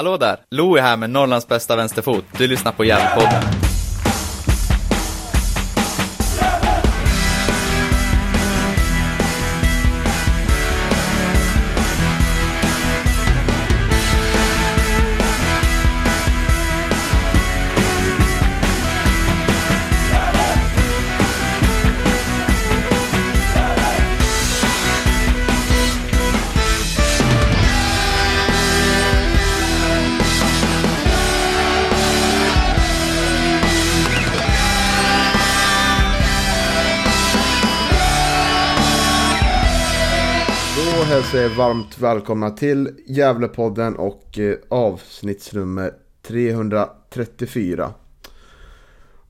Hallå där! Louie här med Norrlands bästa vänsterfot. Du lyssnar på Järnpodden. Varmt välkomna till Gävlepodden och eh, avsnittsnummer 334.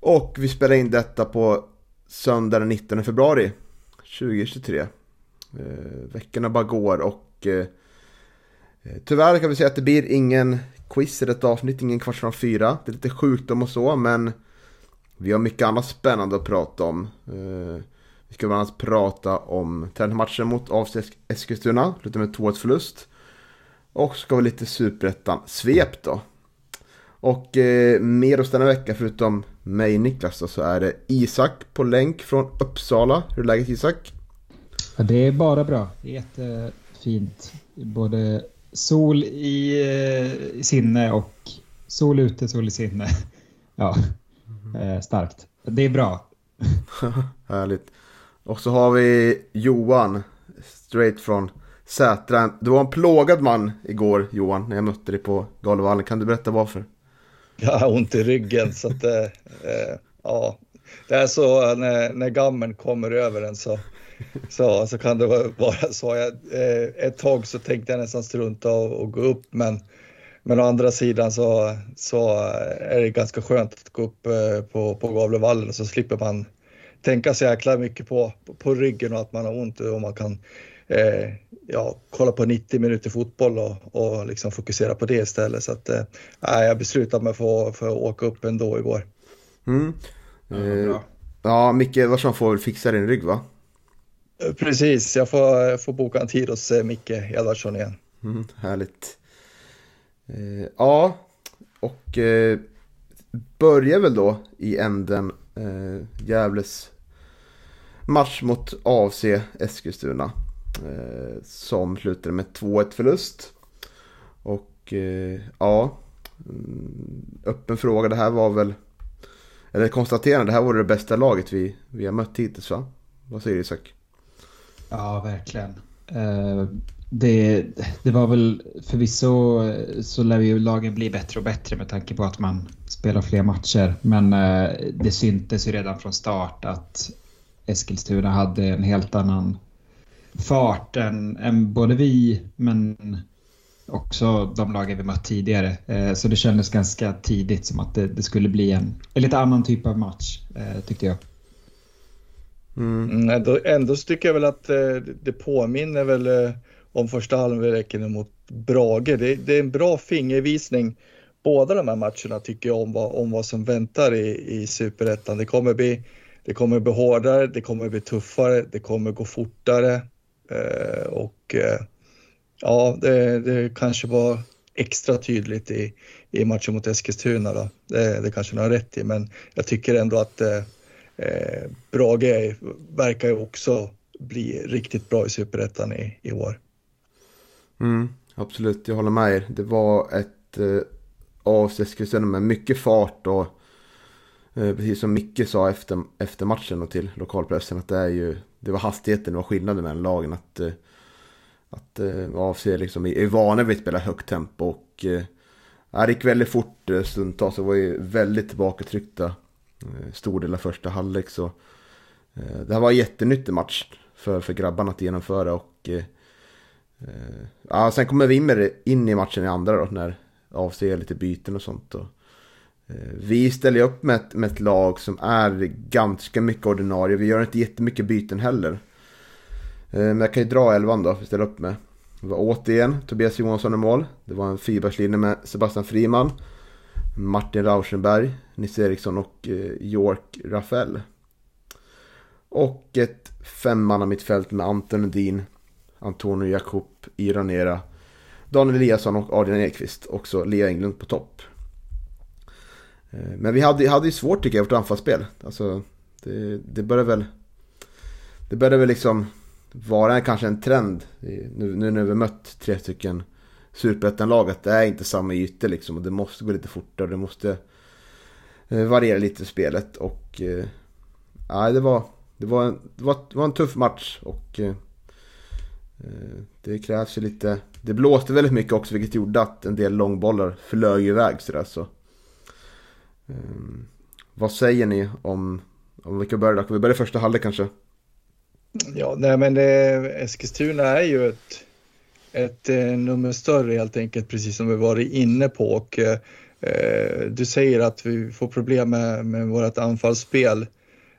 Och vi spelar in detta på söndag den 19 februari 2023. Eh, veckorna bara går och eh, eh, tyvärr kan vi säga att det blir ingen quiz i detta avsnitt, ingen kvart från fyra. Det är lite sjukdom och så men vi har mycket annat spännande att prata om. Eh, vi ska bland annat prata om träningsmatchen mot AFC Eskilstuna, lite med 2-1 förlust. Och så ska vi lite superettan-svep då. Och eh, med oss denna vecka, förutom mig Niklas då, så är det Isak på länk från Uppsala. Hur är läget Isak? Ja, det är bara bra. Det är jättefint. Både sol i, eh, i sinne och sol ute, sol i sinne. Ja, eh, starkt. Det är bra. Härligt. Och så har vi Johan, straight från Sätra. Du var en plågad man igår Johan, när jag mötte dig på Galovallen. Kan du berätta varför? Jag har ont i ryggen så att eh, eh, ja, det är så eh, när, när gammen kommer över en så, så, så kan det vara så. Jag, eh, ett tag så tänkte jag nästan strunta och, och gå upp men, men å andra sidan så, så är det ganska skönt att gå upp eh, på, på Gavlevallen och så slipper man tänka så jäkla mycket på, på ryggen och att man har ont och man kan eh, ja, kolla på 90 minuter fotboll och, och liksom fokusera på det istället. Så att, eh, jag beslutade mig för, för att åka upp ändå igår. Mm. Ja, Eh, ja, Micke Larsson får väl fixa din rygg va? Eh, Precis, jag får, får boka en tid hos eh, Micke Edvardsson igen. Mm, härligt. Eh, ja, och eh, börjar väl då i änden eh, Gävles match mot AFC Eskilstuna. Eh, som slutade med 2-1 förlust. Och eh, ja, mm, öppen fråga. Det här var väl, eller konstaterande, det här var det bästa laget vi, vi har mött hittills va? Vad säger du Isak? Ja, verkligen. Eh, det, det var väl förvisso eh, så lär ju lagen bli bättre och bättre med tanke på att man spelar fler matcher. Men eh, det syntes ju redan från start att Eskilstuna hade en helt annan fart än, än både vi men också de lagen vi mött tidigare. Eh, Så det kändes ganska tidigt som att det, det skulle bli en, en lite annan typ av match eh, tyckte jag. Mm. Mm, ändå, ändå så tycker jag väl att eh, det påminner väl om första halvleken mot Brage. Det, det är en bra fingervisning båda de här matcherna tycker jag om vad, om vad som väntar i, i superettan. Det kommer bli det kommer bli hårdare, det kommer bli tuffare, det kommer gå fortare eh, och eh, ja, det, det kanske var extra tydligt i, i matchen mot Eskilstuna. Då. Det, det kanske ni har rätt i, men jag tycker ändå att eh, eh Brage verkar ju också bli riktigt bra i superettan i, i år. Mm, absolut, jag håller med er. Det var ett eh, AFC Eskilstuna med mycket fart och Eh, precis som Micke sa efter, efter matchen och till lokalpressen att det är ju det var hastigheten, det var skillnaden mellan lagen. Att, eh, att eh, AFC liksom är, vana vid att spela högt tempo och ja, det gick väldigt fort stundtals. Det var ju väldigt tillbakatryckta stor del av första halvlek. Så, det här var en jättenyttig match för, för grabbarna att genomföra och eh, Ja, sen kommer vi in i matchen i andra då när AFC gör lite byten och sånt. Och, eh, Eh, vi ställer upp med ett, med ett lag som är ganska mycket ordinarie. Vi gör inte jättemycket byten heller. Eh, men jag kan ju dra elvan då, vi ställer upp med. Det var återigen Tobias Johansson i mål. Det var en fyrbackslinje med Sebastian Friman, Martin Rauschenberg, Nisse Eriksson och eh, York Rafael. Och ett femmanna mittfält med Anton Edin, Antonio Jakob, Iranera, Daniel Eliasson och Adrian Ekvist. Också Lea Englund på topp. Eh, men vi hade, hade ju svårt tycker jag, vårt anfallsspel. Alltså, det, det började väl... Det började väl liksom vara kanske en trend nu, nu när vi mött tre stycken superettan-lag att det är inte samma ytor liksom och det måste gå lite fortare det måste eh, variera lite i spelet och eh, nej, det var, det, var en, det, var, det var en tuff match och eh, eh det krävs ju lite Det blåste väldigt mycket också vilket gjorde att en del långbollar flög iväg sådär så Ehm, vad säger ni om, om vi kan börja, kan vi börja första halvlek kanske? Ja, nej men det, Eskilstuna är ju ett, ett eh, nummer större helt enkelt, precis som vi varit inne på. Och, eh, du säger att vi får problem med, med vårt anfallsspel.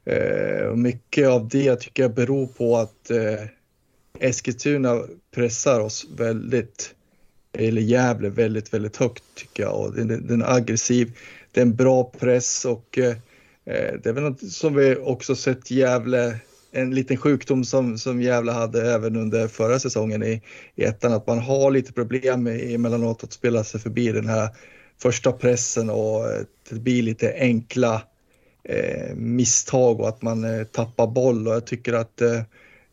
Eh, och mycket av det tycker jag beror på att eh, Eskilstuna pressar oss väldigt, eller Gävle väldigt, väldigt högt tycker jag. Och den, den är aggressiv, det är en bra press och eh, eh, det är väl något som vi också sett Gävle en liten sjukdom som, som Gävle hade även under förra säsongen i, i ettan, att man har lite problem emellanåt att spela sig förbi den här första pressen och eh, det blir lite enkla eh, misstag och att man eh, tappar boll. Och jag tycker att eh,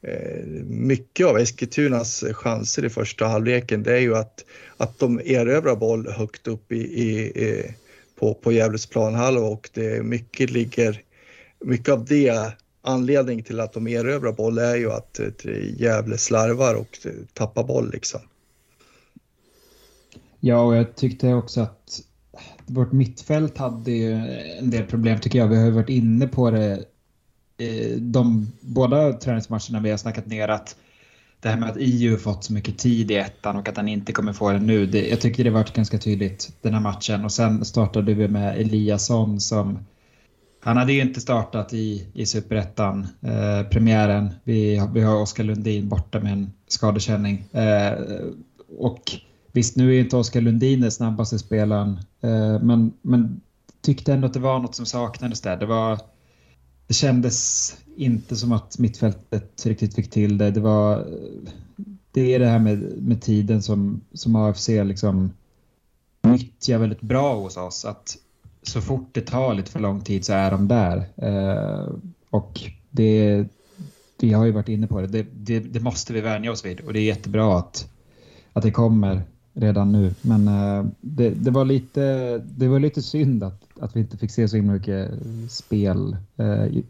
eh mycket av Eskilstunas chanser i första halvleken det är ju att, att de erövrar boll högt upp i, i, i på, på Gävles planhalva och det mycket ligger mycket av det anledning till att de erövrar boll är ju att Gävle slarvar och tappar boll liksom. Ja, och jag tyckte också att vårt mittfält hade ju en del problem tycker jag. Vi har ju varit inne på det eh, de båda träningsmatcherna vi har snackat ner att det här med att IU fått så mycket tid i ettan och att han inte kommer få det nu. Det, jag tycker det varit ganska tydligt den här matchen och sen startade vi med Eliasson som han hade ju inte startat i, i superettan, eh, premiären. Vi, vi har Oskar Lundin borta med en skadekänning. Eh, och visst, nu är inte Oskar Lundin den snabbaste spelaren, eh, men, men tyckte ändå att det var något som saknades där. Det, var, det kändes inte som att mittfältet riktigt fick till det. Det, var, det är det här med, med tiden som, som AFC liksom nyttjar väldigt bra hos oss. Att så fort det tar lite för lång tid så är de där. Eh, och det, vi har ju varit inne på det. Det, det, det, måste vi vänja oss vid och det är jättebra att, att det kommer redan nu. Men eh, det, det, var lite, det var lite synd att, att vi inte fick se så himla mycket spel eh,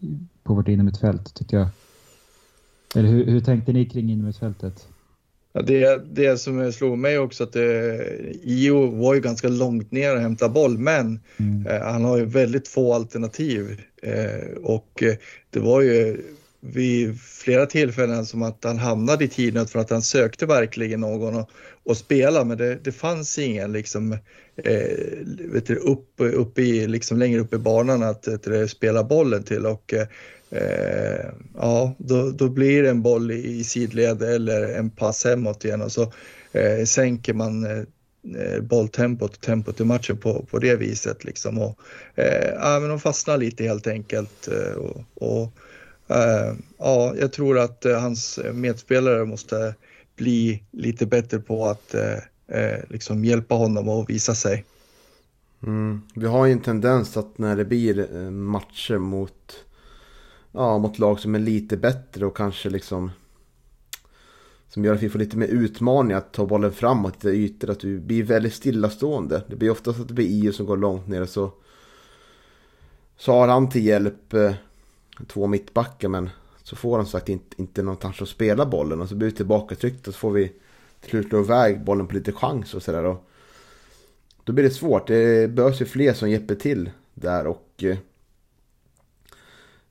på vårt innermittfält tyckte jag. Eller hur, hur tänkte ni kring innermittfältet? Ja, det, det som slog mig också att det, Io var ju ganska långt ner och hämtade boll men mm. eh, han har ju väldigt få alternativ eh, och eh, det var ju vid flera tillfällen som att han hamnade i tidnöd för att han sökte verkligen någon att, att spela men det, det fanns ingen liksom eh, vet du, upp, upp i, liksom längre upp i banan att, du, spela bollen till och eh, ja, då, då blir det en boll i, i sidled eller en pass hemåt igen och så eh, sänker man eh, eh bolltempot och tempot i matchen på, på det viset. Liksom. Och, eh, ja, men de fastnar lite helt enkelt. Eh, och, och Eh, ja, jag tror att eh, hans medspelare måste bli lite bättre på att eh, eh, liksom hjälpa honom och visa sig. Mm. Vi har ju en tendens att när det blir matcher mot ja, mot lag som är lite bättre och kanske liksom som gör att vi får lite mer utmaning att ta bollen framåt i ytor, att vi blir väldigt stillastående. Det blir oftast att det blir IO som går långt ner så, så har han till hjälp två mittbackar men så får han sagt inte, inte någonstans att spela bollen och så blir vi tillbakatryckta och så får vi till slut slå iväg bollen på lite chans och sådär. Då blir det svårt. Det behövs ju fler som hjälper till där och eh,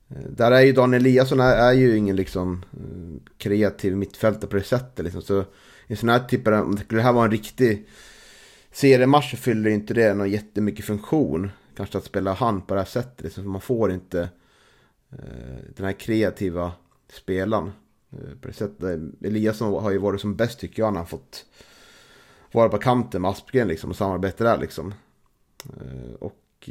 där är ju Daniel Eliasson är, är ju ingen liksom eh, kreativ mittfältare på det sättet. Liksom. Så i en sån här typ av, om det här vara en riktig seriematch så fyller inte det någon jättemycket funktion. Kanske att spela hand på det här sättet. Liksom, för man får inte Eh, den här kreativa spelaren. Eh, på det sättet. Eh, Eliasson har ju varit som bäst tycker jag när han fått vara på kanten med Aspgren liksom och samarbeta där liksom. Och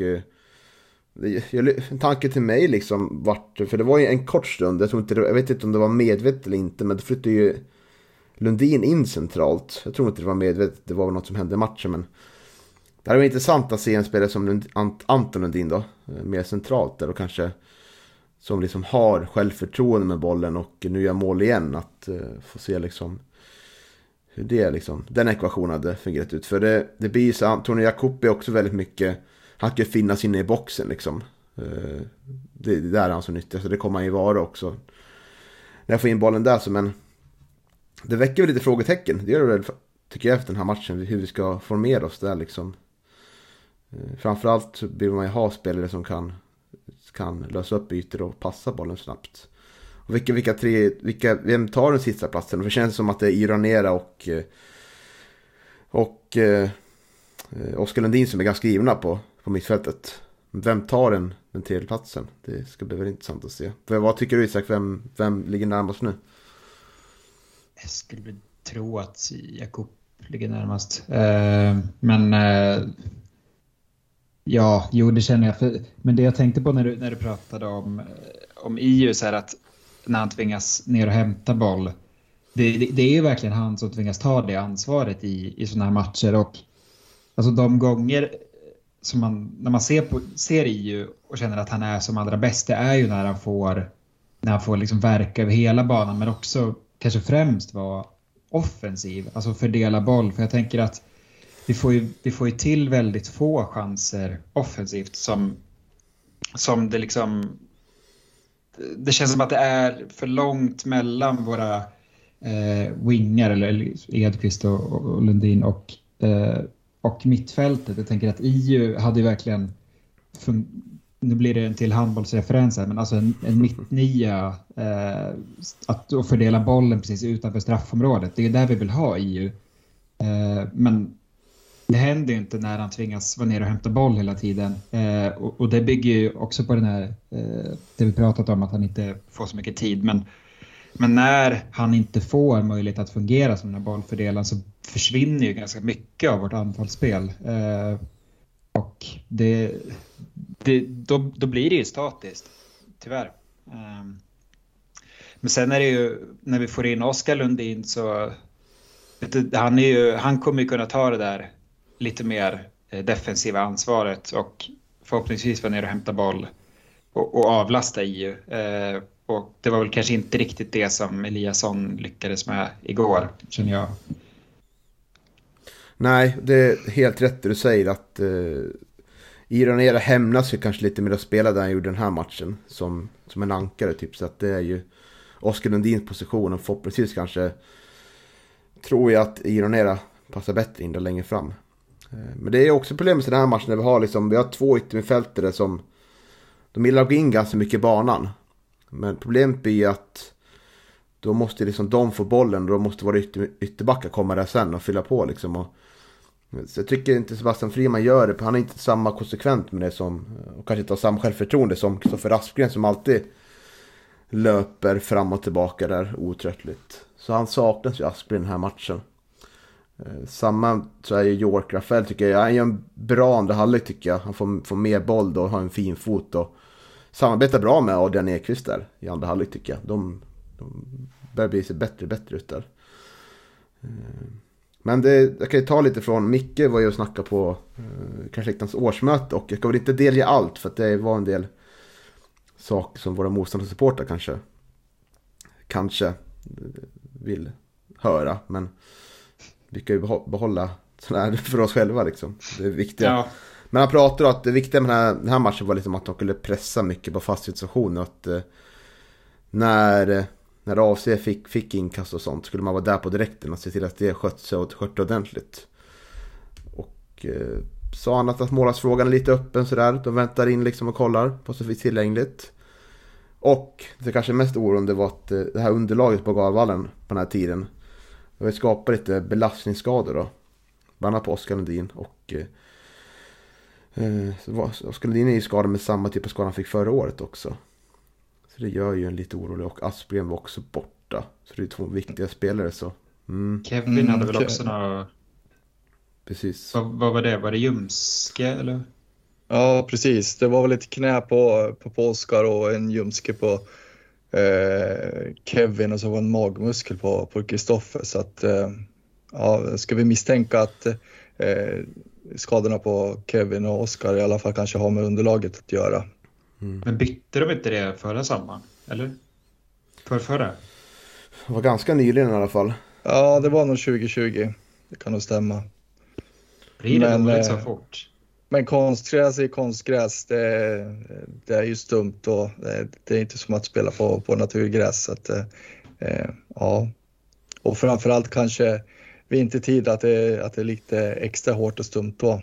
en tanke till mig liksom vart, för det var ju en kort stund, jag, tror inte, jag vet inte om det var medvetet eller inte, men då flyttade ju Lundin in centralt. Jag tror inte det var medvetet, det var något som hände i matchen men det hade varit intressant att se en spelare som Lund, Anton Lundin då, mer centralt där och kanske som liksom har självförtroende med bollen och nu gör mål igen. Att eh, få se liksom hur det liksom, den ekvationen hade fungerat ut. För det, det blir så, Antonio Jacobi också väldigt mycket, han kan finnas inne i boxen liksom. Eh, det, det där är han så nyttig, så det kommer han ju vara också. När jag får in bollen där så men det väcker väl lite frågetecken. Det gör det väl, tycker jag, efter den här matchen. Hur vi ska formera oss där liksom. Eh, framförallt vill man ju ha spelare som kan, kan lösa upp ytor och passa bollen snabbt. Och vilka, vilka tre, vilka, vem tar den sista platsen? För det känns som att det är Iranera och, eh, och eh, Oskar Lundin som är ganska givna på, på mittfältet. Vem tar den, den tredje platsen? Det ska bli väldigt intressant att se. För vad tycker du Isak, vem, vem ligger närmast nu? Jag skulle tro att Jakob ligger närmast. Eh, men eh, ja, jo det känner jag. För, men det jag tänkte på när du, när du pratade om, eh, om EU, så är att när han tvingas ner och hämta boll. Det, det, det är ju verkligen han som tvingas ta det ansvaret i, i sådana här matcher. Och alltså de gånger som man, när man ser, på, ser EU och känner att han är som allra bäst, det är ju när han får, när han får liksom verka över hela banan men också kanske främst vara offensiv, alltså fördela boll. För jag tänker att vi får ju, vi får ju till väldigt få chanser offensivt som, som det liksom... Det känns som att det är för långt mellan våra eh, wingar, eller Edqvist och, och Lundin och, eh, och mittfältet. Jag tänker att EU hade ju verkligen nu blir det en till handbollsreferens här, men alltså en, en mittnia eh, att fördela bollen precis utanför straffområdet. Det är där vi vill ha EU. Eh, men det händer ju inte när han tvingas vara nere och hämta boll hela tiden. Eh, och, och, det bygger ju också på den här, eh, det vi pratat om, att han inte får så mycket tid. Men, men när han inte får möjlighet att fungera som den här bollfördelaren så försvinner ju ganska mycket av vårt anfallsspel. Eh, och det, det, då, då blir det ju statiskt, tyvärr. Ehm, men sen är det ju, när vi får in Oskar Lundin så, han, är ju, han kommer ju kunna ta det där lite mer eh, defensiva ansvaret och förhoppningsvis vara ner och hämta boll och, och avlasta EU. Eh, och det var väl kanske inte riktigt det som Eliasson lyckades med igår, känner jag. Nej, det är helt rätt det du säger att eh, Ironera hämnas ju kanske lite med att spela där han gjorde den här matchen. Som, som en ankare typ. Så att det är ju Oskar Lundins position och förhoppningsvis kanske tror jag att Ironera passar bättre in där längre fram. Eh, men det är också problemet i den här matchen när vi har liksom, vi har två yttermittfältare som de gillar att gå in ganska mycket i banan. Men problemet blir att då måste liksom de få bollen och då måste våra ytter, ytterbackar komma där sen och fylla på liksom. Och så jag tycker inte Sebastian Friman gör det, han är inte samma konsekvent med det som, och kanske inte har samma självförtroende som Kristoffer Aspgren som alltid löper fram och tillbaka där otröttligt. Så han saknas ju Aspgren den här matchen. Eh, samma tror jag York Rafael tycker jag. Han gör en bra andra halvlek tycker jag. Han får, får mer boll då och har en fin fot och samarbetar bra med Adrian Ekvist där i andra halvlek tycker jag. De, de börjar bli sig bättre och bättre ut där. Eh, men det, jag kan ju ta lite från, Micke var ju och snackade på eh, kanske Kanske årsmöte och jag ska väl inte delge allt för att det var en del saker som våra motståndarsupportrar kanske kanske vill höra. Men vi kan ju behålla sådana här för oss själva liksom. Det är viktiga. Ja. Men han pratar om att det viktiga med den här, den här matchen var liksom att de skulle pressa mycket på fast situation. Och att eh, när när AFC fick, fick inkast och sånt skulle man vara där på direkten och se till att det sköts skött ordentligt. Och eh, sa han att målvaktsfrågan är lite öppen sådär. De väntar in liksom och kollar på så finns tillgängligt. Och det kanske mest oroande var att eh, det här underlaget på Galvallen på den här tiden. Det har skapat lite belastningsskador då. Bland annat på Oskar Lundin och eh, eh Oskar Lundin är ju skadad med samma typ av skada han fick förra året också. Så det gör ju en lite orolig och Aspgren var också borta. Så det är två viktiga spelare så. Mm. Kevin hade väl mm, också några... Precis. Vad, vad, var det? Var det ljumske eller? Ja, precis. Det var väl ett knä på, på, på Oskar och en ljumske på eh, Kevin och så var en magmuskel på Kristoffer. Så att eh, ja, ska vi misstänka att eh, skadorna på Kevin och Oskar i alla fall kanske har med underlaget att göra. Mm. Men bytte de inte det förra sommaren? Eller? För förra? Det var ganska nyligen i alla fall. Ja, det var nog 2020. Det kan nog stämma. Blir det men, dåligt så eh, fort? Men konstgräs är konstgräs. Det, det är ju stumt och det, det, är inte som att spela på, på naturgräs. Så att, eh, ja. Och framförallt kanske vintertid att det, att det är lite extra hårt och stumt då.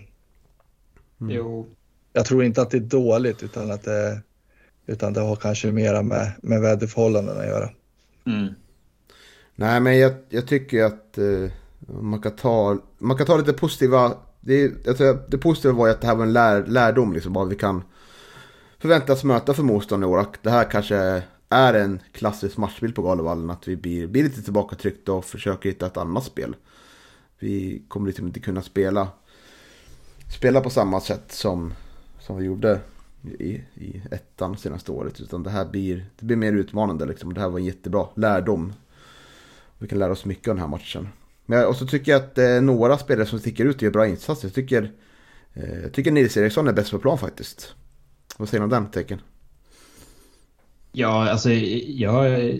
Mm. Jo. Jag tror inte att det är dåligt utan att det, utan det har kanske mera med, med väderförhållandena att göra. Mm. Nej men jag, jag tycker att eh, man, kan ta, man kan ta lite positiva. Det, alltså, det positiva var ju att det här var en lär, lärdom liksom. Vad vi kan förväntas möta för motstånd i år. Det här kanske är en klassisk matchbild på galovallen. Att vi blir, blir lite tillbakatryckta och försöker hitta ett annat spel. Vi kommer liksom inte kunna spela, spela på samma sätt som, som vi gjorde i, i ettan senaste året. Utan det här blir, det blir mer utmanande liksom. Det här var en jättebra lärdom. Vi kan lära oss mycket av den här matchen. Men, och så tycker jag att eh, några spelare som sticker ut och gör bra insatser. Jag tycker, eh, jag tycker Nils Eriksson är bäst på plan faktiskt. Vad säger du om den tecken? Ja, alltså jag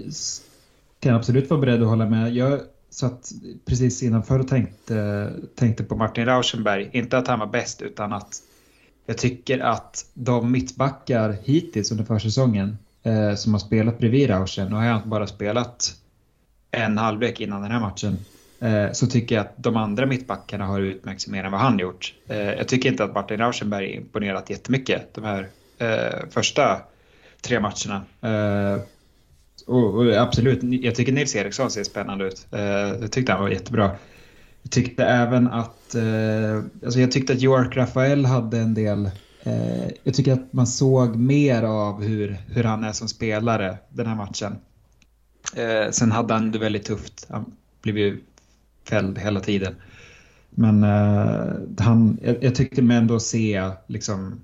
kan absolut vara beredd att hålla med. Jag satt precis innanför och tänkte, tänkte på Martin Rauschenberg. Inte att han var bäst utan att jag tycker att de mittbackar hittills under försäsongen eh, som har spelat bredvid Rauschen, nu har jag bara spelat en halvlek innan den här matchen, Eh, så tycker jag att de andra mittbackarna har utmärkt sig mer än vad han gjort. Eh, jag tycker inte att Martin Rauschenberg imponerat jättemycket de här eh, första tre matcherna. Eh, och, och, absolut, jag tycker Nils Eriksson ser spännande ut. Eh, jag tyckte han var jättebra. Jag tyckte även att, eh, alltså jag tyckte att York Rafael hade en del, eh, jag tycker att man såg mer av hur, hur han är som spelare den här matchen. Eh, sen hade han det väldigt tufft, han blev ju fälld hela tiden. Men eh, han, jag, jag tyckte mig ändå se liksom,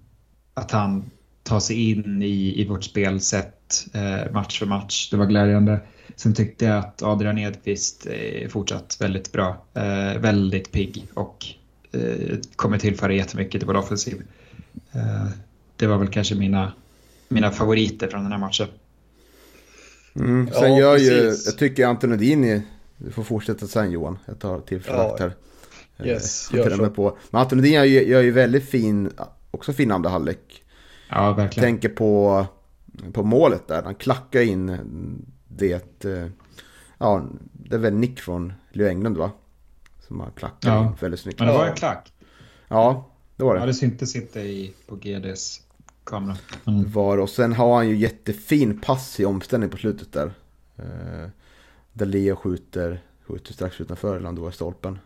att han tar sig in i, i vårt spelsätt eh, match för match. Det var glädjande. Sen tyckte jag att Adrian Edqvist är fortsatt väldigt bra. Eh, väldigt pigg och eh, kommer tillföra jättemycket till vår offensiv. Eh, det var väl kanske mina, mina favoriter från den här matchen. Mm, sen ja, gör ju, jag tycker Antonodini, du får fortsätta sen Johan, jag tar tillfället ja. här. Yes, gör så. På. Men Antonodini gör, gör ju väldigt fin, också fin andra halvlek. Ja, verkligen. Tänker på, på målet där, han klackar in det, eh, ja, det är väl Nick från Leo England va? Som har klackat ja. in väldigt snyggt. Men det var en klack. Ja, det var det. Ja, det syntes inte i, på GDs kamera. Mm. Var Och sen har han ju jättefin pass i omställning på slutet där. Där Leo skjuter, skjuter strax utanför, var i stolpen.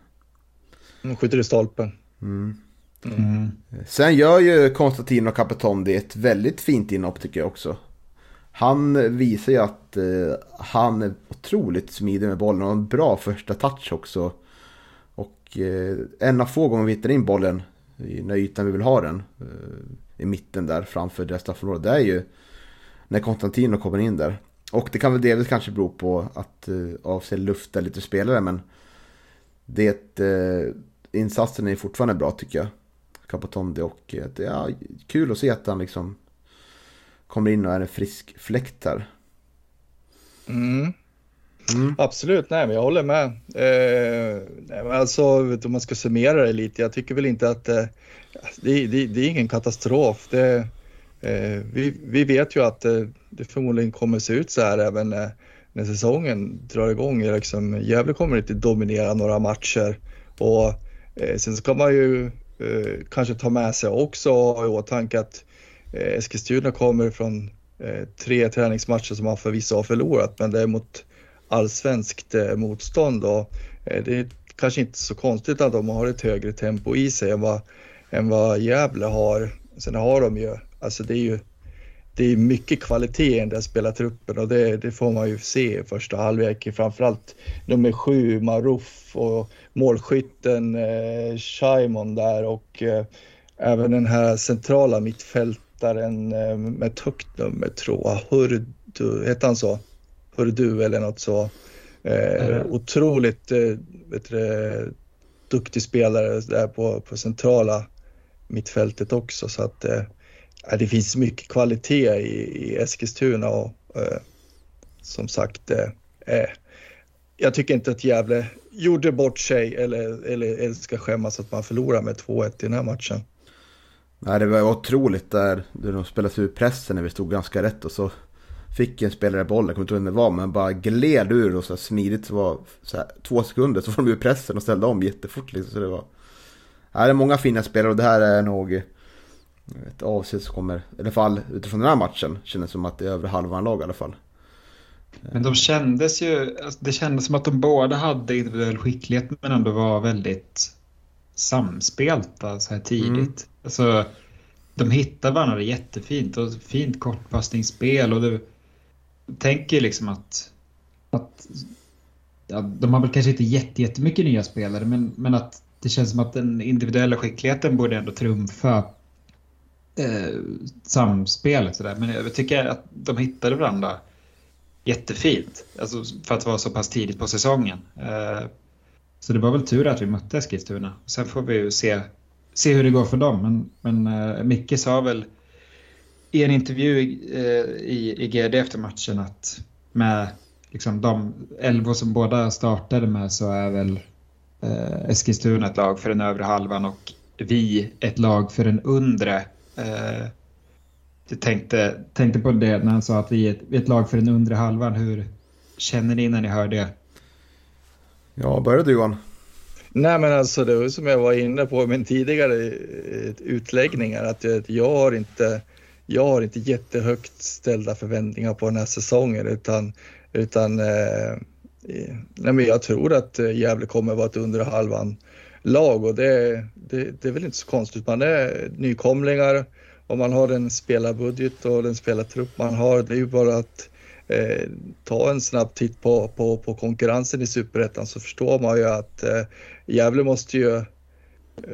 Han skjuter i stolpen. Mm. Mm. Sen gör ju Konstantin och Capetondi ett väldigt fint inhopp tycker jag också. Han visar ju att eh, han är otroligt smidig med bollen och en bra första touch också. Och eh, en av få gånger vi hittar in bollen i den ytan vi vill ha den. Eh, I mitten där framför det straffområdet. Det är ju när Konstantino kommer in där. Och det kan väl delvis kanske bero på att eh, avse lufta lite spelare men det, eh, insatsen är fortfarande bra tycker jag. Capotondi och eh, det är kul att se att han liksom kommer in och är en frisk fläkt här. Mm. Mm. Absolut, nej men jag håller med. Eh, nej, men alltså, om man ska summera det lite, jag tycker väl inte att eh, det, det, det, är ingen katastrof. Det, Eh, vi, vi vet ju att eh, det förmodligen kommer se ut så här även när, när säsongen drar igång. Liksom, Gävle kommer inte dominera några matcher och eh, sen ska man ju eh, kanske ta med sig också i åtanke att Eh, Eskilstuna kommer från eh, tre träningsmatcher som man förvisso har förlorat, men det är mot allsvenskt eh, motstånd och eh, det är kanske inte så konstigt att de har ett högre tempo i sig än vad, än vad Gävle har. Sen har de ju, alltså det är ju det är mycket kvalitet i den där spelartruppen och det, det, får man ju se i första halvlek. Framförallt nummer sju, Marouf och målskytten eh, Shaimon där och eh, även den här centrala mittfält mittfältaren eh, med ett högt nummer tror jag, du, hette han så? Hör du eller något så. Eh, mm. Otroligt eh, du, duktig spelare där på, på centrala mittfältet också så att eh, det finns mycket kvalitet i, i Eskilstuna och eh, som sagt eh, eh, jag tycker inte att Gävle gjorde bort sig eller, eller, eller ska skämmas att man förlorar med 2-1 i den här matchen. Nej, det var otroligt där de spelade ur pressen när vi stod ganska rätt och så fick en spelare bollen, jag kommer inte ihåg vem det var, men bara gled ur och så smidigt så var så här, två sekunder så var de ur pressen och ställde om jättefort liksom. Så det var... Nej, det är många fina spelare och det här är nog ett avsnitt som kommer, i alla fall utifrån den här matchen, kändes som att det är över halvan lag i alla fall. Men de kändes ju, alltså, det kändes som att de båda hade individuell skicklighet men ändå var väldigt samspelta så här tidigt. Mm. Alltså, de hittar varandra jättefint och fint kortpassningsspel och du tänker liksom att, att ja, de har väl kanske inte jättemycket nya spelare men, men att det känns som att den individuella skickligheten borde ändå trumfa eh, samspelet. Sådär. Men jag tycker att de hittade varandra jättefint. Alltså för att vara så pass tidigt på säsongen. Eh, så det var väl tur att vi mötte Eskilstuna. Sen får vi ju se, se hur det går för dem. Men, men eh, Micke sa väl i en intervju i, eh, i, i GD efter matchen att med liksom, de elva som båda startade med så är väl eh, Eskilstuna ett lag för den övre halvan och vi ett lag för den undre. Eh, jag tänkte, tänkte på det när han sa att vi är, ett, vi är ett lag för den undre halvan. Hur känner ni när ni hör det? Ja, börja du Johan. Nej men alltså det var som jag var inne på i min tidigare eh, utläggningar att jag har inte, jag har inte jättehögt ställda förväntningar på den här säsongen utan, utan eh, nej men jag tror att eh, Gävle kommer vara ett under halvan lag och det, det, det är väl inte så konstigt. Man är nykomlingar och man har den spelarbudget och den spelartrupp man har. Det är ju bara att eh, ta en snabb titt på, på, på konkurrensen i Superettan så förstår man ju att eh, Gävle måste ju eh,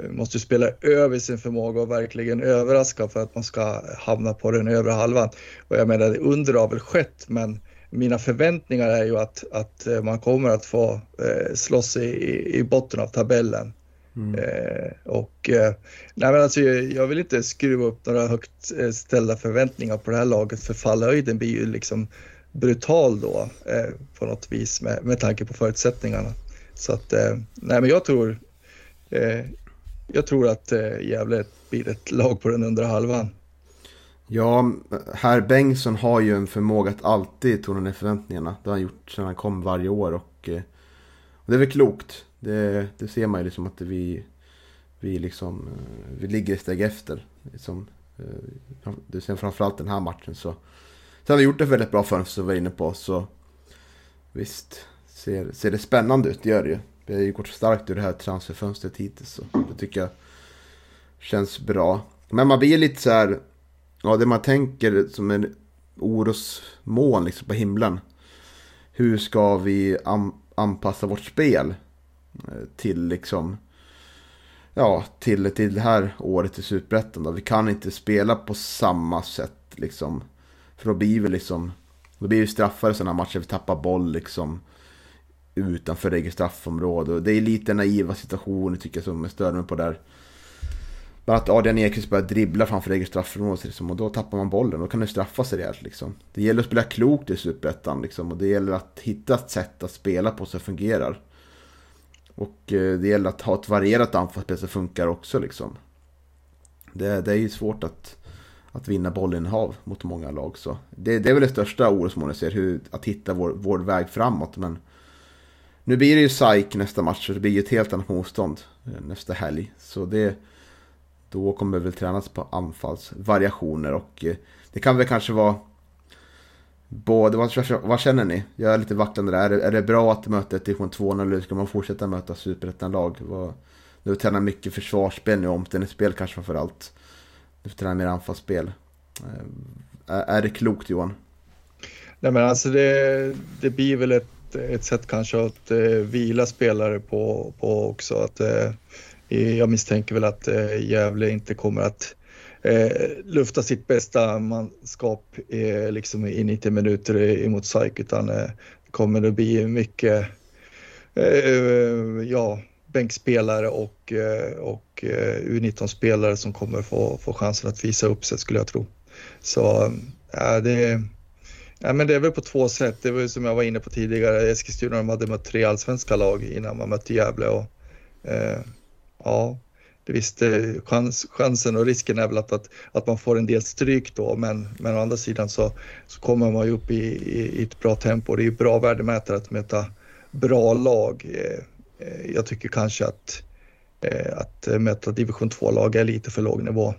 måste spela över sin förmåga och verkligen överraska för att man ska hamna på den övre halvan. Och jag menar, under har väl skett, men mina förväntningar är ju att, att eh, man kommer att få eh, slåss i, i botten av tabellen. Mm. Eh, och eh, nej men alltså, jag vill inte skruva upp några högt eh, ställda förväntningar på det här laget för fallhöjden blir ju liksom brutal då eh, på något vis med, med tanke på förutsättningarna. Så att eh, nej men jag tror eh, jag tror att eh, Gävle blir ett lag på den undre halvan. Ja, herr Bengtsson har ju en förmåga att alltid tona ner förväntningarna. Det har han gjort sedan han kom varje år och, och det är väl klokt. Det, det ser man ju liksom att vi, vi, liksom, eh, vi ligger ett steg efter. Liksom, eh, det ser framförallt den här matchen så. Sen har vi gjort det väldigt bra för som vi var inne på så visst ser, ser det spännande ut, det gör det ju. Vi har ju gått starkt ur det här transferfönstret hittills så det tycker jag känns bra. Men man blir lite så här, ja det man tänker som en orosmoln liksom på himlen. Hur ska vi anpassa vårt spel Eh, till liksom ja, till, till det här året i Superettan. Vi kan inte spela på samma sätt liksom. För då blir vi liksom, då blir vi straffade sådana matcher, vi tappar boll liksom utanför eget straffområde. det är lite naiva situationer tycker jag som jag stör mig på där. Bland annat Adrian Ekqvist börjar dribbla framför eget straffområde liksom, och då tappar man bollen. Då kan det straffa sig rejält liksom. Det gäller att spela klokt i Superettan liksom, och det gäller att hitta ett sätt att spela på som fungerar. Och eh, det gäller att ha ett varierat anfallsspel som funkar också liksom. Det, det är ju svårt att, att vinna bollinnehav mot många lag. Så det, det är väl det största orosmolnet jag ser, hur, att hitta vår, vår väg framåt. Men nu blir det ju SAIK nästa match, så det blir ju ett helt annat motstånd eh, nästa helg. Så det, då kommer det väl tränas på anfallsvariationer och eh, det kan väl kanske vara Både, vad, vad, känner ni? Jag är lite vacklande där. Är det, är det bra att möta ett division 2 eller ska man fortsätta möta superettan-lag? Du tränar mycket försvarsspel nu, omställningsspel kanske framförallt. Du tränar mer anfallsspel. Eh, är, är det klokt Johan? Nej men alltså det, det blir väl ett, ett sätt kanske att eh, vila spelare på, på också. Att, eh, jag misstänker väl att eh, Gävle inte kommer att eh, lufta sitt bästa manskap eh, liksom i 90 minuter emot SAIK utan eh, kommer det bli mycket eh, ja, bänkspelare och, eh, och eh, U19-spelare som kommer få, få chansen att visa upp sig skulle jag tro. Så ja, det, ja, men det är väl på två sätt. Det var som jag var inne på tidigare. Eskilstuna de hade mött tre allsvenska lag innan man mötte Gävle. Och, eh, ja, visst, eh, chans, chansen och risken är väl att, att, att man får en del stryk då, men, men å andra sidan så, så kommer man ju upp i, i, i ett bra tempo. Det är ju bra värdemätare att möta bra lag. Eh, eh, jag tycker kanske att, att möta division 2-lag är lite för låg nivå.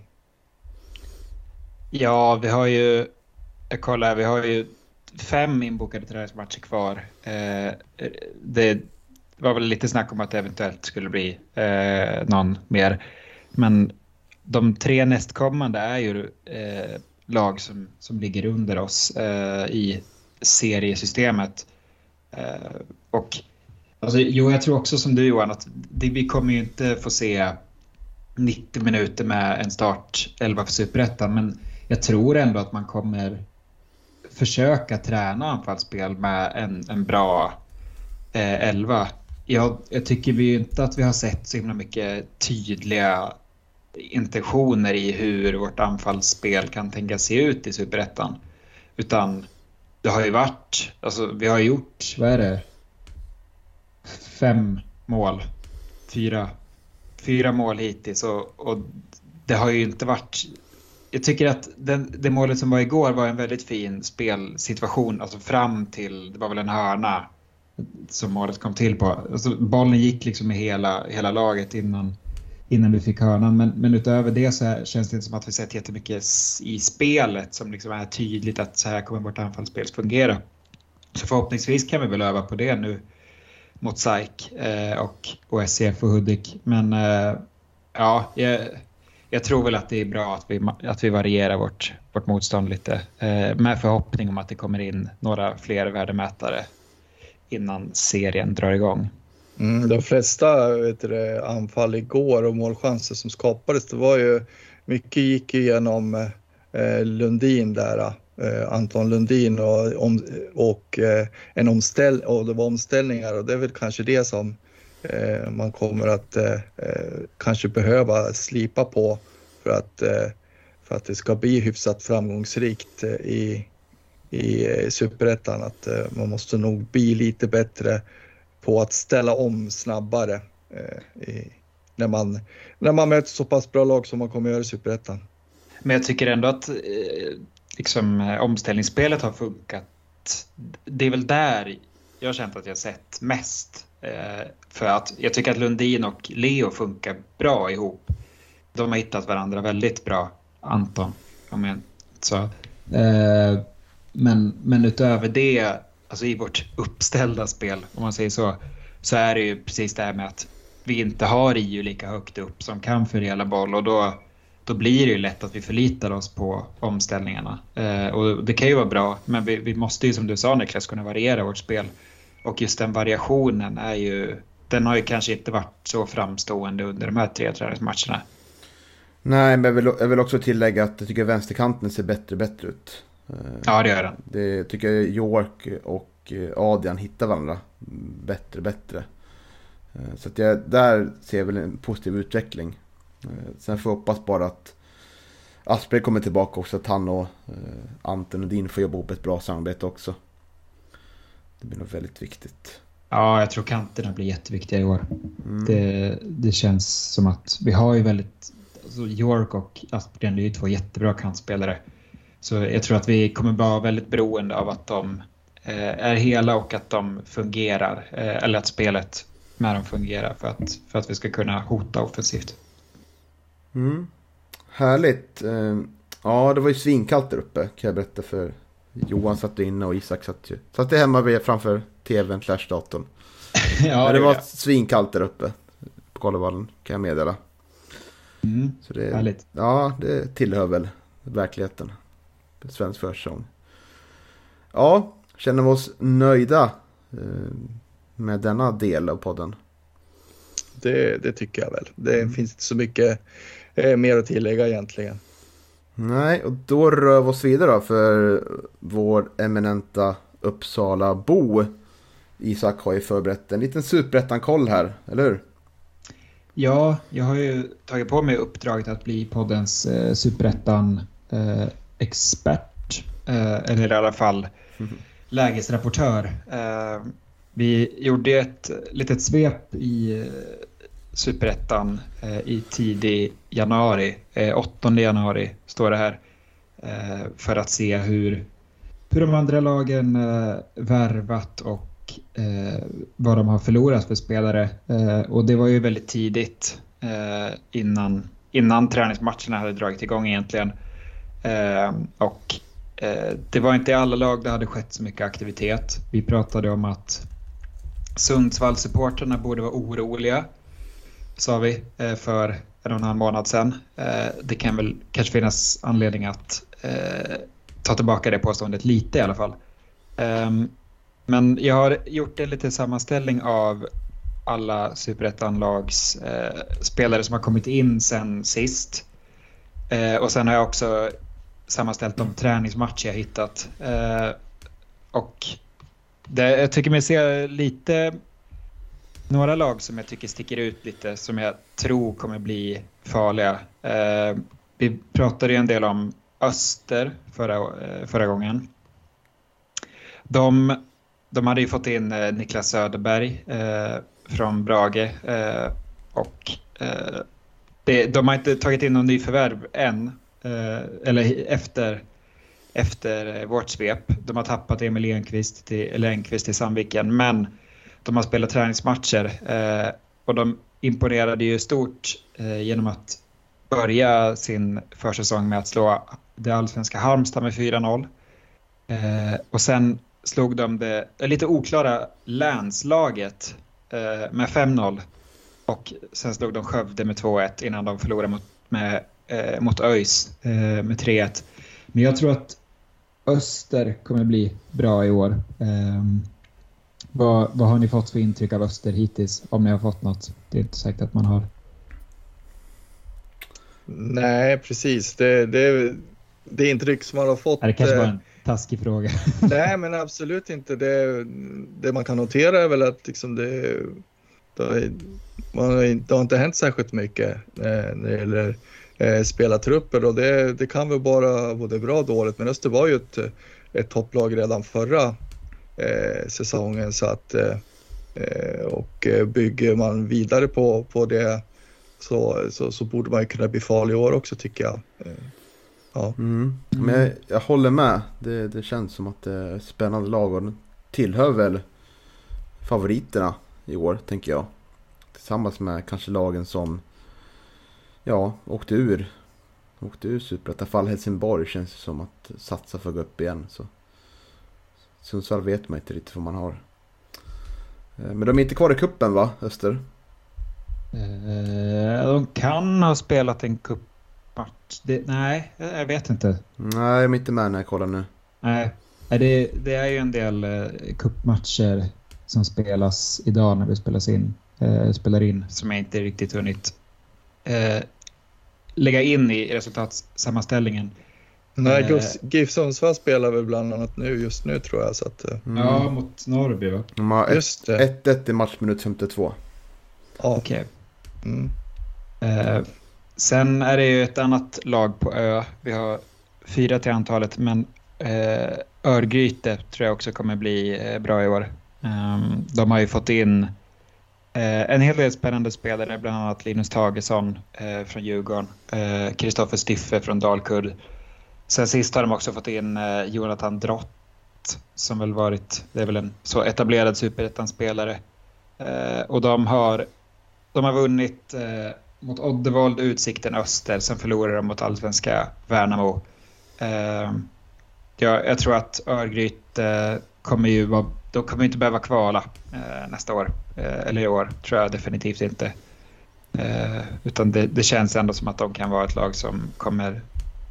Ja, vi har ju, jag kollar, vi har ju fem inbokade träningsmatcher kvar. det det var väl lite snack om att det eventuellt skulle bli eh, någon mer. Men de tre nästkommande är ju eh, lag som, som ligger under oss eh, i seriesystemet. och Alltså, jo, jag tror också som du Johan att det, vi kommer ju inte få se 90 minuter med en start 11 för Superettan. Men jag tror ändå att man kommer försöka träna anfallsspel med en, en bra eh, 11. Jag, jag tycker vi inte att vi har sett så himla mycket tydliga intentioner i hur vårt anfallsspel kan tänkas se ut i Superettan. Utan det har ju varit, alltså vi har gjort, vad är det, fem mål. Fyra, fyra mål hittills och, och det har ju inte varit... Jag tycker att den, det målet som var igår var en väldigt fin spelsituation, alltså fram till, det var väl en hörna som målet kom till på. Alltså, bollen gick liksom i hela, hela laget innan, innan vi fick hörnan. Men, men utöver det så här, känns det inte som att vi sett jättemycket i spelet som liksom är tydligt att så här kommer vårt anfallsspel fungera. Så förhoppningsvis kan vi väl öva på det nu mot SAIK eh, och, och SCF och Hudik. Men eh, ja, jag, jag, tror väl att det är bra att vi, att vi varierar vårt, vårt motstånd lite eh, med förhoppning om att det kommer in några fler värdemätare innan serien drar igång. Mm, de flesta vet du, anfall igår och målchanser som skapades, det var ju mycket gick igenom eh, Lundin där eh, Anton Lundin och, om, och eh, en omställ och det var omställningar och det är väl kanske det som eh, man kommer att eh, eh kanske behöva slipa på för att, eh, för att det ska bli hyfsat framgångsrikt eh, i, i eh, superettan. Att eh, man måste nog bli lite bättre på att ställa om snabbare eh, i, när, man, när man möter så pass bra lag som man kommer göra i superettan. Men jag tycker ändå att liksom, omställningsspelet har funkat. Det är väl där jag har känt att jag sett mest. För att jag tycker att Lundin och Leo funkar bra ihop. De har hittat varandra väldigt bra, Anton. Om jag, så. Eh, men, men utöver det, alltså i vårt uppställda spel, om man säger så, så är det ju precis det här med att vi inte har EU lika högt upp som kan fördela boll och då då blir det ju lätt att vi förlitar oss på omställningarna. Eh, och det kan ju vara bra, men vi, vi, måste ju som du sa Niklas kunna variera vårt spel. Och just den variationen är ju, den har ju kanske inte varit så framstående under de här tre träningsmatcherna. Nej, men jag vill, jag vill också tillägga att jag tycker vänsterkanten ser bättre och bättre ut. Eh, ja, det gör den. Det tycker jag York och eh, Adrian hittar varandra bättre och bättre. Eh, så att jag, där ser jag väl en positiv utveckling. Sen får jag hoppas bara att Asperger kommer tillbaka också, att han och Anton och Din får jobba ihop ett bra samarbete också. Det blir nog väldigt viktigt. Ja, jag tror kanterna blir jätteviktiga i år. Mm. Det, det känns som att vi har ju väldigt... Alltså York och Aspgren är ju två jättebra kantspelare. Så jag tror att vi kommer vara väldigt beroende av att de eh, är hela och att de fungerar. Eh, eller att spelet med dem fungerar för att, för att vi ska kunna hota offensivt. Mm. Härligt. Eh, ja, det var ju svinkallt där uppe kan jag berätta för Johan satt inne och Isak satt ju. Satt hemma framför tvn slash datorn. ja, Men det var svinkallt där uppe på Karlevallen kan jag meddela. Mm, Så det, härligt. Ja, det tillhör väl verkligheten. Svensk försäsong. Ja, känner vi oss nöjda eh, med denna del av podden? Det, det tycker jag väl. Det mm. finns inte så mycket eh, mer att tillägga egentligen. Nej, och då rör vi oss vidare då för vår eminenta Uppsala-bo. Isak har ju förberett en liten superettan-koll här, eller hur? Ja, jag har ju tagit på mig uppdraget att bli poddens eh, superettan-expert. Eh, expert, eh, eller i alla fall mm. lägesrapportör. Eh, vi gjorde ett litet svep i eh, superettan eh, i tidig januari. Eh, 8 januari står det här. Eh, för att se hur, hur de andra lagen värvat och vad de har förlorat för spelare. Och det var ju väldigt tidigt innan, innan träningsmatcherna hade dragit igång egentligen. Eh, och eh, det var inte i alla lag det hade skett så mycket aktivitet. Vi pratade om att Sundsvallssupportrarna borde vara oroliga, sa vi eh, för en och en halv månad sedan. Eh, det kan väl kanske finnas anledning att eh, ta tillbaka det påståendet lite i alla fall. Ehm, men jag har gjort en liten sammanställning av alla superettanlags eh, spelare som har kommit in sen sist. Och sen har jag också sammanställt de träningsmatcher jag hittat. Eh, och det, jag tycker mig se lite några lag som jag tycker sticker ut lite som jag tror kommer bli farliga. Eh, vi pratade ju en del om Öster förra, eh, förra gången. De, de hade ju fått in eh, Niklas Söderberg eh, från Brage eh, och eh, det, de har inte tagit in någon ny förvärv än, Eh, eller efter efter eh, vårt svep. De har tappat Emil Enqvist till, eller Enqvist till Sandviken, men de har spelat träningsmatcher eh, och de imponerade ju stort eh, genom att börja sin försäsong med att slå det allsvenska Halmstad med 4-0. Eh, och sen slog de det lite oklara länslaget eh, med 5-0. Och sen slog de Skövde med 2-1 innan de förlorade mot, med, eh, mot ÖIS eh, med 3-1. Men jag tror att Öster kommer bli bra i år. Um, vad, vad har ni fått för intryck av Öster hittills? Om ni har fått något. Det är inte säkert att man har. Nej, precis. Det, det, det intryck som man har fått. Det kanske var en taskig fråga. nej, men absolut inte. Det, det man kan notera är väl att liksom det, det, man, det har inte hänt särskilt mycket eh, när det gäller eh, spelartrupper och det, det kan väl bara både bra och dåligt. Men Öster var ju ett, ett topplag redan förra eh, säsongen så att eh, och eh, bygger man vidare på, på det så, så, så, borde man ju kunna bli farlig i år också tycker jag. Eh, ja. Mm. Men jag, jag, håller med. Det, det känns som att det är ett spännande lag och tillhör väl favoriterna i år tänker jag. Tillsammans med kanske lagen som ja, åkte ur. Åkte ur Superettan. fall Helsingborg känns det som att satsa för att gå upp igen. Så. Sundsvall vet man inte riktigt vad man har. Eh, men de är inte kvar i kuppen va, Öster? Eh, de kan ha spelat en cupmatch. nej, jag vet inte. Nej, jag är inte med när jag kollar nu. Nej, det, det är ju en del eh, cupmatcher som spelas idag när vi spelas in, spelar in som jag inte riktigt hunnit eh, lägga in i resultatsammanställningen. Nej, eh, GIF Sundsvall spelar väl bland annat nu just nu tror jag. Så att, eh. mm. Ja, mot Norrby va? De har 1-1 i matchminut 52. Ja. Okej. Okay. Mm. Eh, sen är det ju ett annat lag på ö. Vi har fyra till antalet, men eh, Örgryte tror jag också kommer bli eh, bra i år. Um, de har ju fått in Eh, en hel del spännande spelare, bland annat Linus Tagesson eh, från Djurgården, Kristoffer eh, Stiffe från Dalkurd. Sen sist har de också fått in eh, Jonathan Drott som väl varit, det är väl en så etablerad superettan-spelare. Eh, och de har, de har vunnit eh, mot Oddevold, Utsikten, Öster, sen förlorade de mot allsvenska Värnamo. Eh, jag, jag tror att Örgryte eh, kommer ju vara de kommer inte behöva kvala eh, nästa år. Eh, eller i år, tror jag definitivt inte. Eh, utan det, det, känns ändå som att de kan vara ett lag som kommer,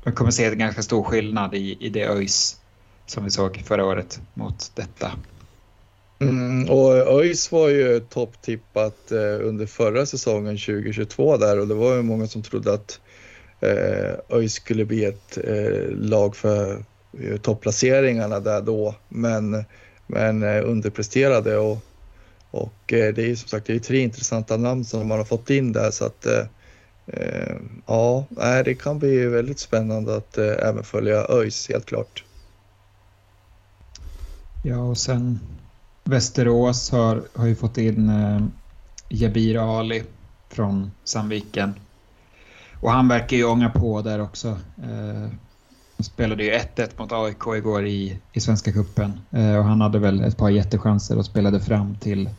man kommer se en ganska stor skillnad i, i det ÖIS som vi såg förra året mot detta. Mm, och ÖIS var ju topptippat eh, under förra säsongen 2022 där och det var ju många som trodde att eh, ÖIS skulle bli ett eh, lag för eh, topplaceringarna där då. Men, men eh, underpresterade och, och eh, det är som sagt det är tre intressanta namn som man har fått in där så att eh, eh ja, det kan bli väldigt spännande att även följa ÖIS helt klart. Ja, och sen Västerås har, har ju fått in eh, Jabir Ali från Sandviken. Och han verkar ju ånga på där också. Eh, spelade ju 1-1 mot AIK igår i, i Svenska Cupen. Eh, och han hade väl ett par jättechanser och spelade fram till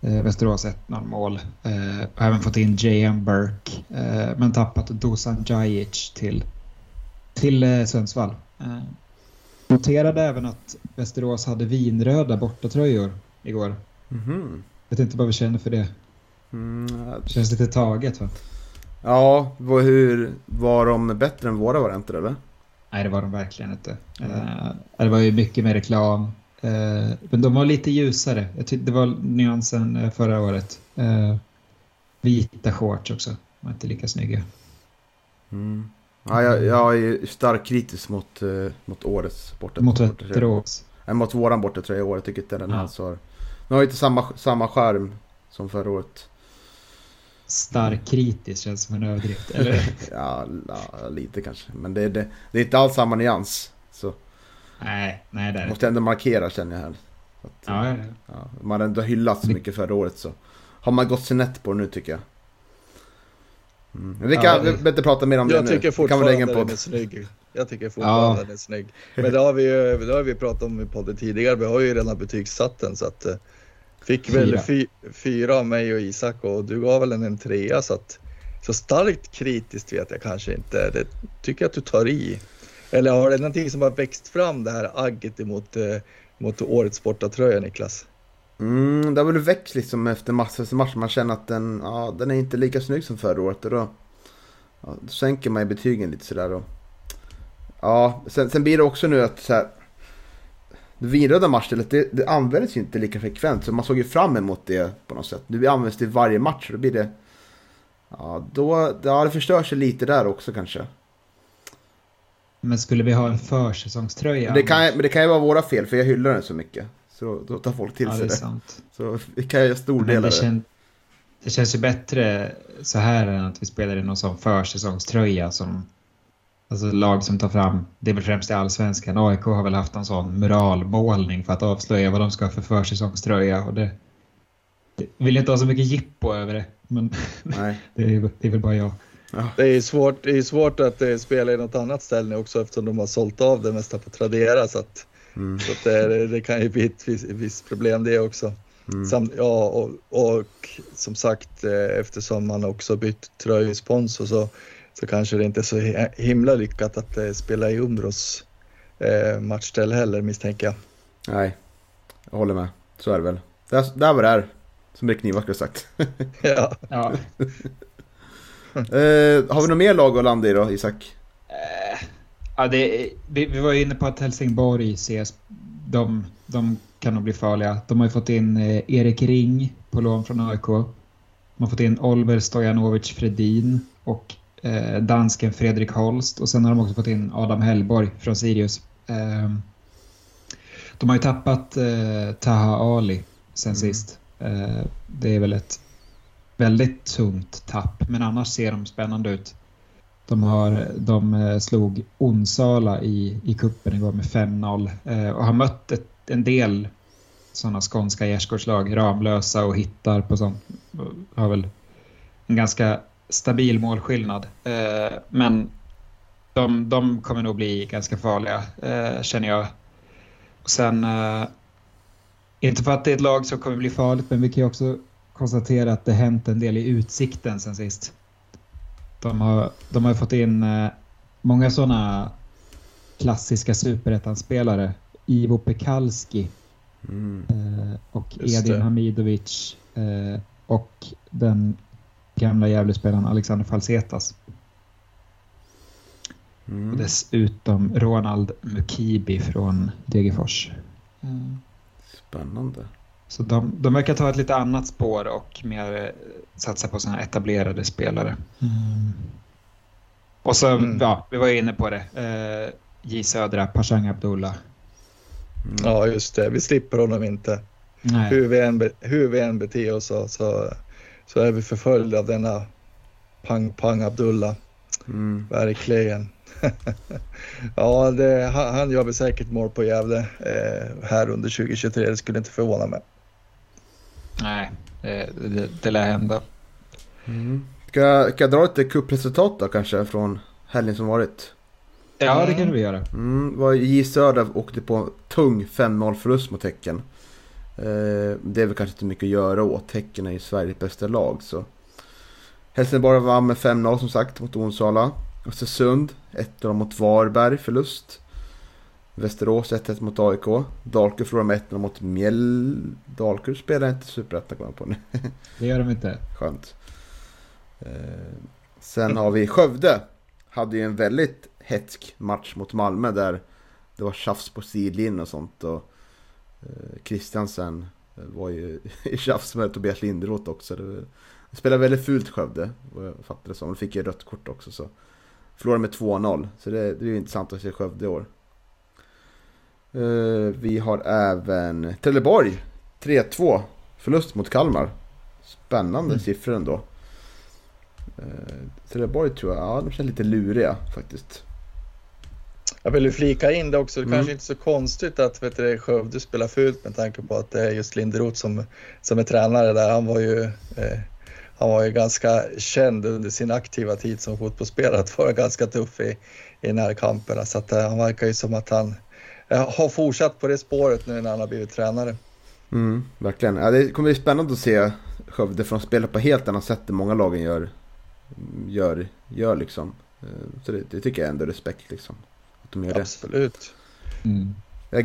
eh, Västerås 1-0 mål. Eh, och även fått in JM Burke. Eh, men tappat Dusan Djajic till, till eh, Sundsvall. Eh, Noterade även att Västerås hade vinröda bortatröjor igår. Mm. Vet inte vad vi känner för det. Mm. Känns lite taget va? Ja, hur, var de bättre än våra varianter eller? Nej, det var de verkligen inte. Mm. Uh, det var ju mycket mer reklam. Uh, men de var lite ljusare. Jag tyckte det var nyansen uh, förra året. Uh, vita shorts också. De var inte lika snygga. Mm. Ja, jag, jag är starkt kritisk mot, mot årets borta, Mot Västerås? Nej, mot våran bortatröja i år. Jag tycker inte den ja. alls har... Nu har inte samma, samma skärm som förra året. Stark kritisk känns som en överdrift, eller? ja, ja, lite kanske. Men det, det, det är inte alls samma nyans. Så. Nej, nej det är Måste ändå markera känner jag här. Att, ja, ja, ja. Man har ändå hyllat så mycket förra året så. Har man gått sig nätt på det nu tycker jag. Mm. Vi kan ja, det... inte prata mer om jag det nu. Tycker fortfarande kan den är snygg. Jag tycker fortfarande ja. den är snygg. Men det har vi ju det har vi pratat om i podden tidigare. Vi har ju redan betygsatt den så att eh, Fick fyra. väl fy, fyra av mig och Isak och du gav väl en, en trea så att så starkt kritiskt vet jag kanske inte. Det tycker jag att du tar i. Eller har det någonting som har växt fram det här agget emot eh, mot årets bortatröja Niklas? Mm, det har väl växt liksom efter match efter match. Man känner att den, ja, den är inte lika snygg som förra året. Och då, ja, då sänker man ju betygen lite sådär. Och, ja, sen, sen blir det också nu att så här, det vinröda matchstället det, det används ju inte lika frekvent. Så man såg ju fram emot det på något sätt. Nu används det i varje match. Då blir det... Ja, då, ja, det förstör sig lite där också kanske. Men skulle vi ha en försäsongströja? Det kan, men det kan ju vara våra fel för jag hyllar den så mycket. Så då tar folk till ja, sig det. det. Sant. Så vi kan göra stor del av det. Kän, det känns ju bättre så här än att vi spelar i någon sån försäsongströja som Alltså lag som tar fram, det är väl främst i allsvenskan, AIK har väl haft en sån muralmålning för att avslöja vad de ska ha för försäsongströja. Och det, det vill inte ha så mycket jippo över det, men Nej. det, är, det är väl bara jag. Ja. Det är svårt, det är svårt att eh, spela i något annat ställe också eftersom de har sålt av det mesta på Tradera. Så att, mm. så att det, det, kan ju bli ett visst, visst problem det också. Mm. Samt, ja, och, och, som sagt eh, eftersom man också bytt tröjsponsor så så kanske det inte är så himla lyckat att eh, spela i Umbros eh, matchställ heller misstänker jag. Nej, jag håller med. Så är det väl. Där, där var det är, som Rick Nivak har sagt. ja. ja. eh, har vi något mer lag att landa i då, Isak? Eh, ja, det, vi, vi var inne på att Helsingborg ses. De, de kan nog bli farliga. De har ju fått in eh, Erik Ring på lån från AIK. De har fått in Oliver Stojanovic Fredin och dansken Fredrik Holst och sen har de också fått in Adam Hellborg från Sirius. Eh, de har ju tappat eh, Taha Ali sen mm. sist. Eh, det är väl ett väldigt tungt tapp, men annars ser de spännande ut. De, har, de eh, slog Onsala i, i kuppen igår med 5-0 eh, och har mött ett, en del sådana skånska gärdsgårdslag, Ramlösa och Hittar på sånt. Har väl en ganska stabil målskillnad. Eh, men de, de kommer nog bli ganska farliga, eh, känner jag. Och sen, eh, inte för att det är ett lag som kommer bli farligt, men vi kan ju också konstatera att det hänt en del i utsikten sen sist. De har, de har fått in många sådana klassiska superettan-spelare. Ivo Pekalski mm. och Edin Hamidovic och den gamla Gävlespelaren Alexander Falsetas. Mm. Och dessutom Ronald Mukibi från Degerfors. Mm. Spännande. Så de, de verkar ta ett lite annat spår och mer satsa på sådana etablerade spelare. Mm. Och så, mm. ja, vi var ju inne på det. Eh, J Södra, Pashang Abdullah. Mm. Ja, just det. Vi slipper honom inte. Nej. Hur, vi än, hur vi än beter oss så, så, så är vi förföljda av denna Pang Pang Abdullah. Mm. Verkligen. ja, det, han, han gör väl säkert mål på Gävle eh, här under 2023. Det skulle inte förvåna mig. Nej, det, det, det lär hända. Mm. Ska, ska jag dra lite kuppresultat då kanske från helgen som varit? Ja, det kan vi göra. Mm, var J Söder åkte på tung 5-0 förlust mot Häcken. Eh, det är väl kanske inte mycket att göra åt. Häcken är ju Sveriges bästa lag. Så. Helsingborg vann med 5-0 som sagt mot Onsala. Östersund 1-0 mot Varberg, förlust. Västerås 1-1 mot AIK. Dalkurd förlorade med 1-0 mot Mjäll... Dalkurd spelar inte Superettan kommer på nu. det gör de inte. Skönt. Eh, sen har vi Skövde. Hade ju en väldigt hetsk match mot Malmö där det var tjafs på sidlinjen och sånt. Och Kristiansen eh, var ju i tjafs med Tobias Linderoth också. Det, spelade väldigt fult Skövde, vad jag fattade det som. De fick ju rött kort också. Så. Förlorade med 2-0, så det, det är intressant att se Skövde i år. Uh, vi har även Trelleborg, 3-2. Förlust mot Kalmar. Spännande mm. siffror ändå. Trelleborg tror jag, ja de känns lite luriga faktiskt. Jag vill flika in det också, det mm. kanske inte är så konstigt att vet du, Skövde spelar fult med tanke på att det är just Linderoth som, som är tränare där. Han var ju eh, han var ju ganska känd under sin aktiva tid som fotbollsspelare att vara ganska tuff i, i närkamperna. Så att, uh, han verkar ju som att han uh, har fortsatt på det spåret nu när han har blivit tränare. Mm, verkligen. Ja, det kommer bli spännande att se Skövde från spela på helt annat sätt än många lagen gör. Gör, gör liksom. Uh, så det, det, tycker jag ändå är respekt liksom. De gör Absolut. det. Mm.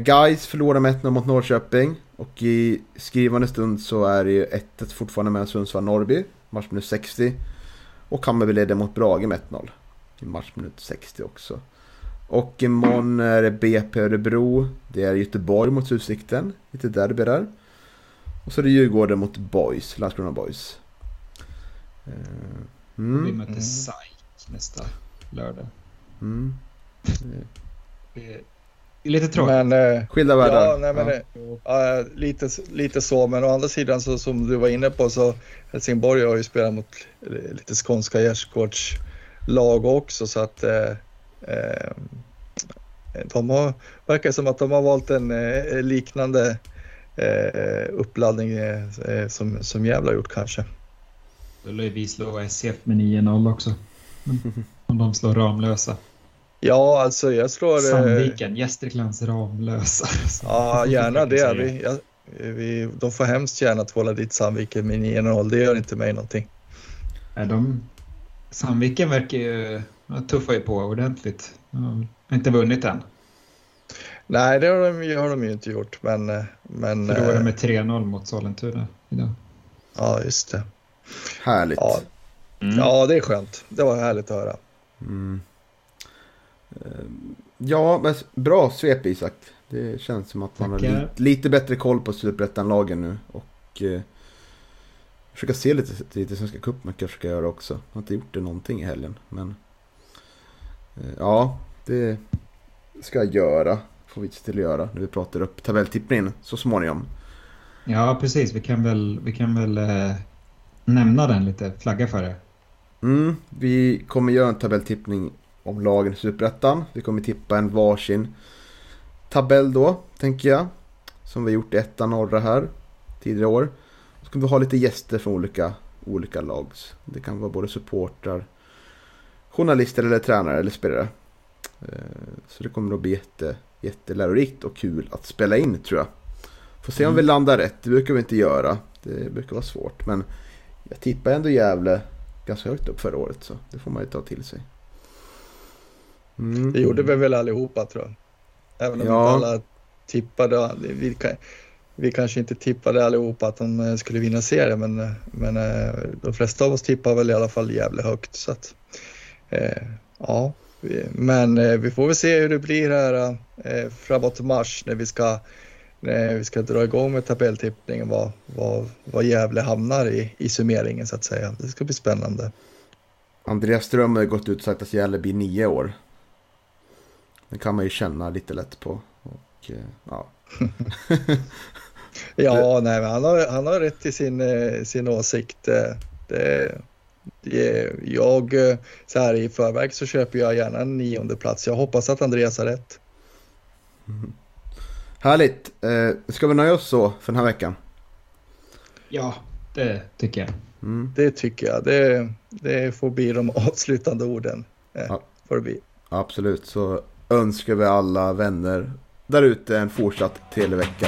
Guys förlorar med 1-0 mot Norrköping. Och i skrivande stund så är det ju 1-1 fortfarande mellan Sundsvall-Norrby matchminut 60. Och Hammarby leder mot Brage med 1-0 i matchminut 60 också. Och imorgon är det BP Örebro. Det är Göteborg mot Utsikten. Lite derby där. Och så är det Djurgården mot Boys, Landskrona Boys. Eh, mm. Vi möter SAIK nästa lördag. Mm. Lite tråkigt. Men, eh, Skilda världar. Ja, nej, men, ja. Eh, lite, lite så, men å andra sidan så som du var inne på så Helsingborg har ju spelat mot lite skånska gärdsgårdslag också så att eh, eh, de har, verkar som att de har valt en eh, liknande eh, uppladdning eh, som, som Gävle har gjort kanske. Då lär vi slå SCF med 9-0 också. Om de slår Ramlösa. Ja, alltså jag slår... Eh, Sandviken, Gästriklands Ramlösa. Ja, gärna det. Vi, jag, vi, de får hemskt gärna tvåla dit Sandviken med 9-0. Det gör inte mig någonting. Nej, de, Sandviken verkar ju... De tuffar ju på ordentligt. De har inte vunnit än. Nej, det har de, har de ju inte gjort. Men, men, Förlorade med 3-0 mot Sollentuna idag. Ja, just det. Härligt. Ja, mm. ja det är skönt. Det var härligt att höra. Mm. Ja, men bra svep Isak. Det känns som att man har lite, lite bättre koll på superettan-lagen nu. Och eh, försöka se lite, lite Svenska cupen man kan försöka göra också. Jag har inte gjort det någonting i helgen. Men eh, ja, det ska jag göra. Får vi se till att göra när vi pratar upp tabelltippningen så småningom. Ja, precis. Vi kan väl, vi kan väl eh, nämna den lite, flagga för det. Mm, vi kommer göra en tabelltippning om lagen i Superettan. Vi kommer tippa en varsin tabell då, tänker jag. Som vi gjort i ettan norra här tidigare år. Så kommer vi ha lite gäster från olika, olika lag. Det kan vara både supportrar, journalister eller tränare eller spelare. Eh, så det kommer att bli jätte, jättelärorikt och kul att spela in tror jag. Får se om vi mm. landar rätt, det brukar vi inte göra. Det brukar vara svårt men jag tippar ändå Gävle ganska högt upp förra året så det får man ju ta till sig. Mm. Det gjorde vi väl allihopa tror jag. Även om ja. inte alla tippade. Vi, vi kanske inte tippade allihopa att de eh, skulle vinna serien men, eh, men eh, de flesta av oss tippar väl i alla fall jävligt högt. Så att, eh, ja, men vi får väl se hur det blir här eh, framåt mars när vi ska, när vi ska dra igång med tabelltippningen. Vad, vad, vad Gävle hamnar i, i summeringen så att säga. Det ska bli spännande. Andreas Ström har gått ut och sagt att Gälle blir nio år. Det kan man ju känna lite lätt på. Och, eh, ja. ja, nej, men han har, han har rätt i sin, eh, sin åsikt. Eh, det, det, jag, så här i förväg så köper jag gärna en nionde plats. Jag hoppas att Andreas har rätt. Mm. Härligt. ska vi nöja oss så för den här veckan? Ja, det tycker jag. Mm. Det tycker jag. Det, det får bli de avslutande orden. Ja. Får det bli. Absolut, så önskar vi alla vänner där ute en fortsatt Televecka.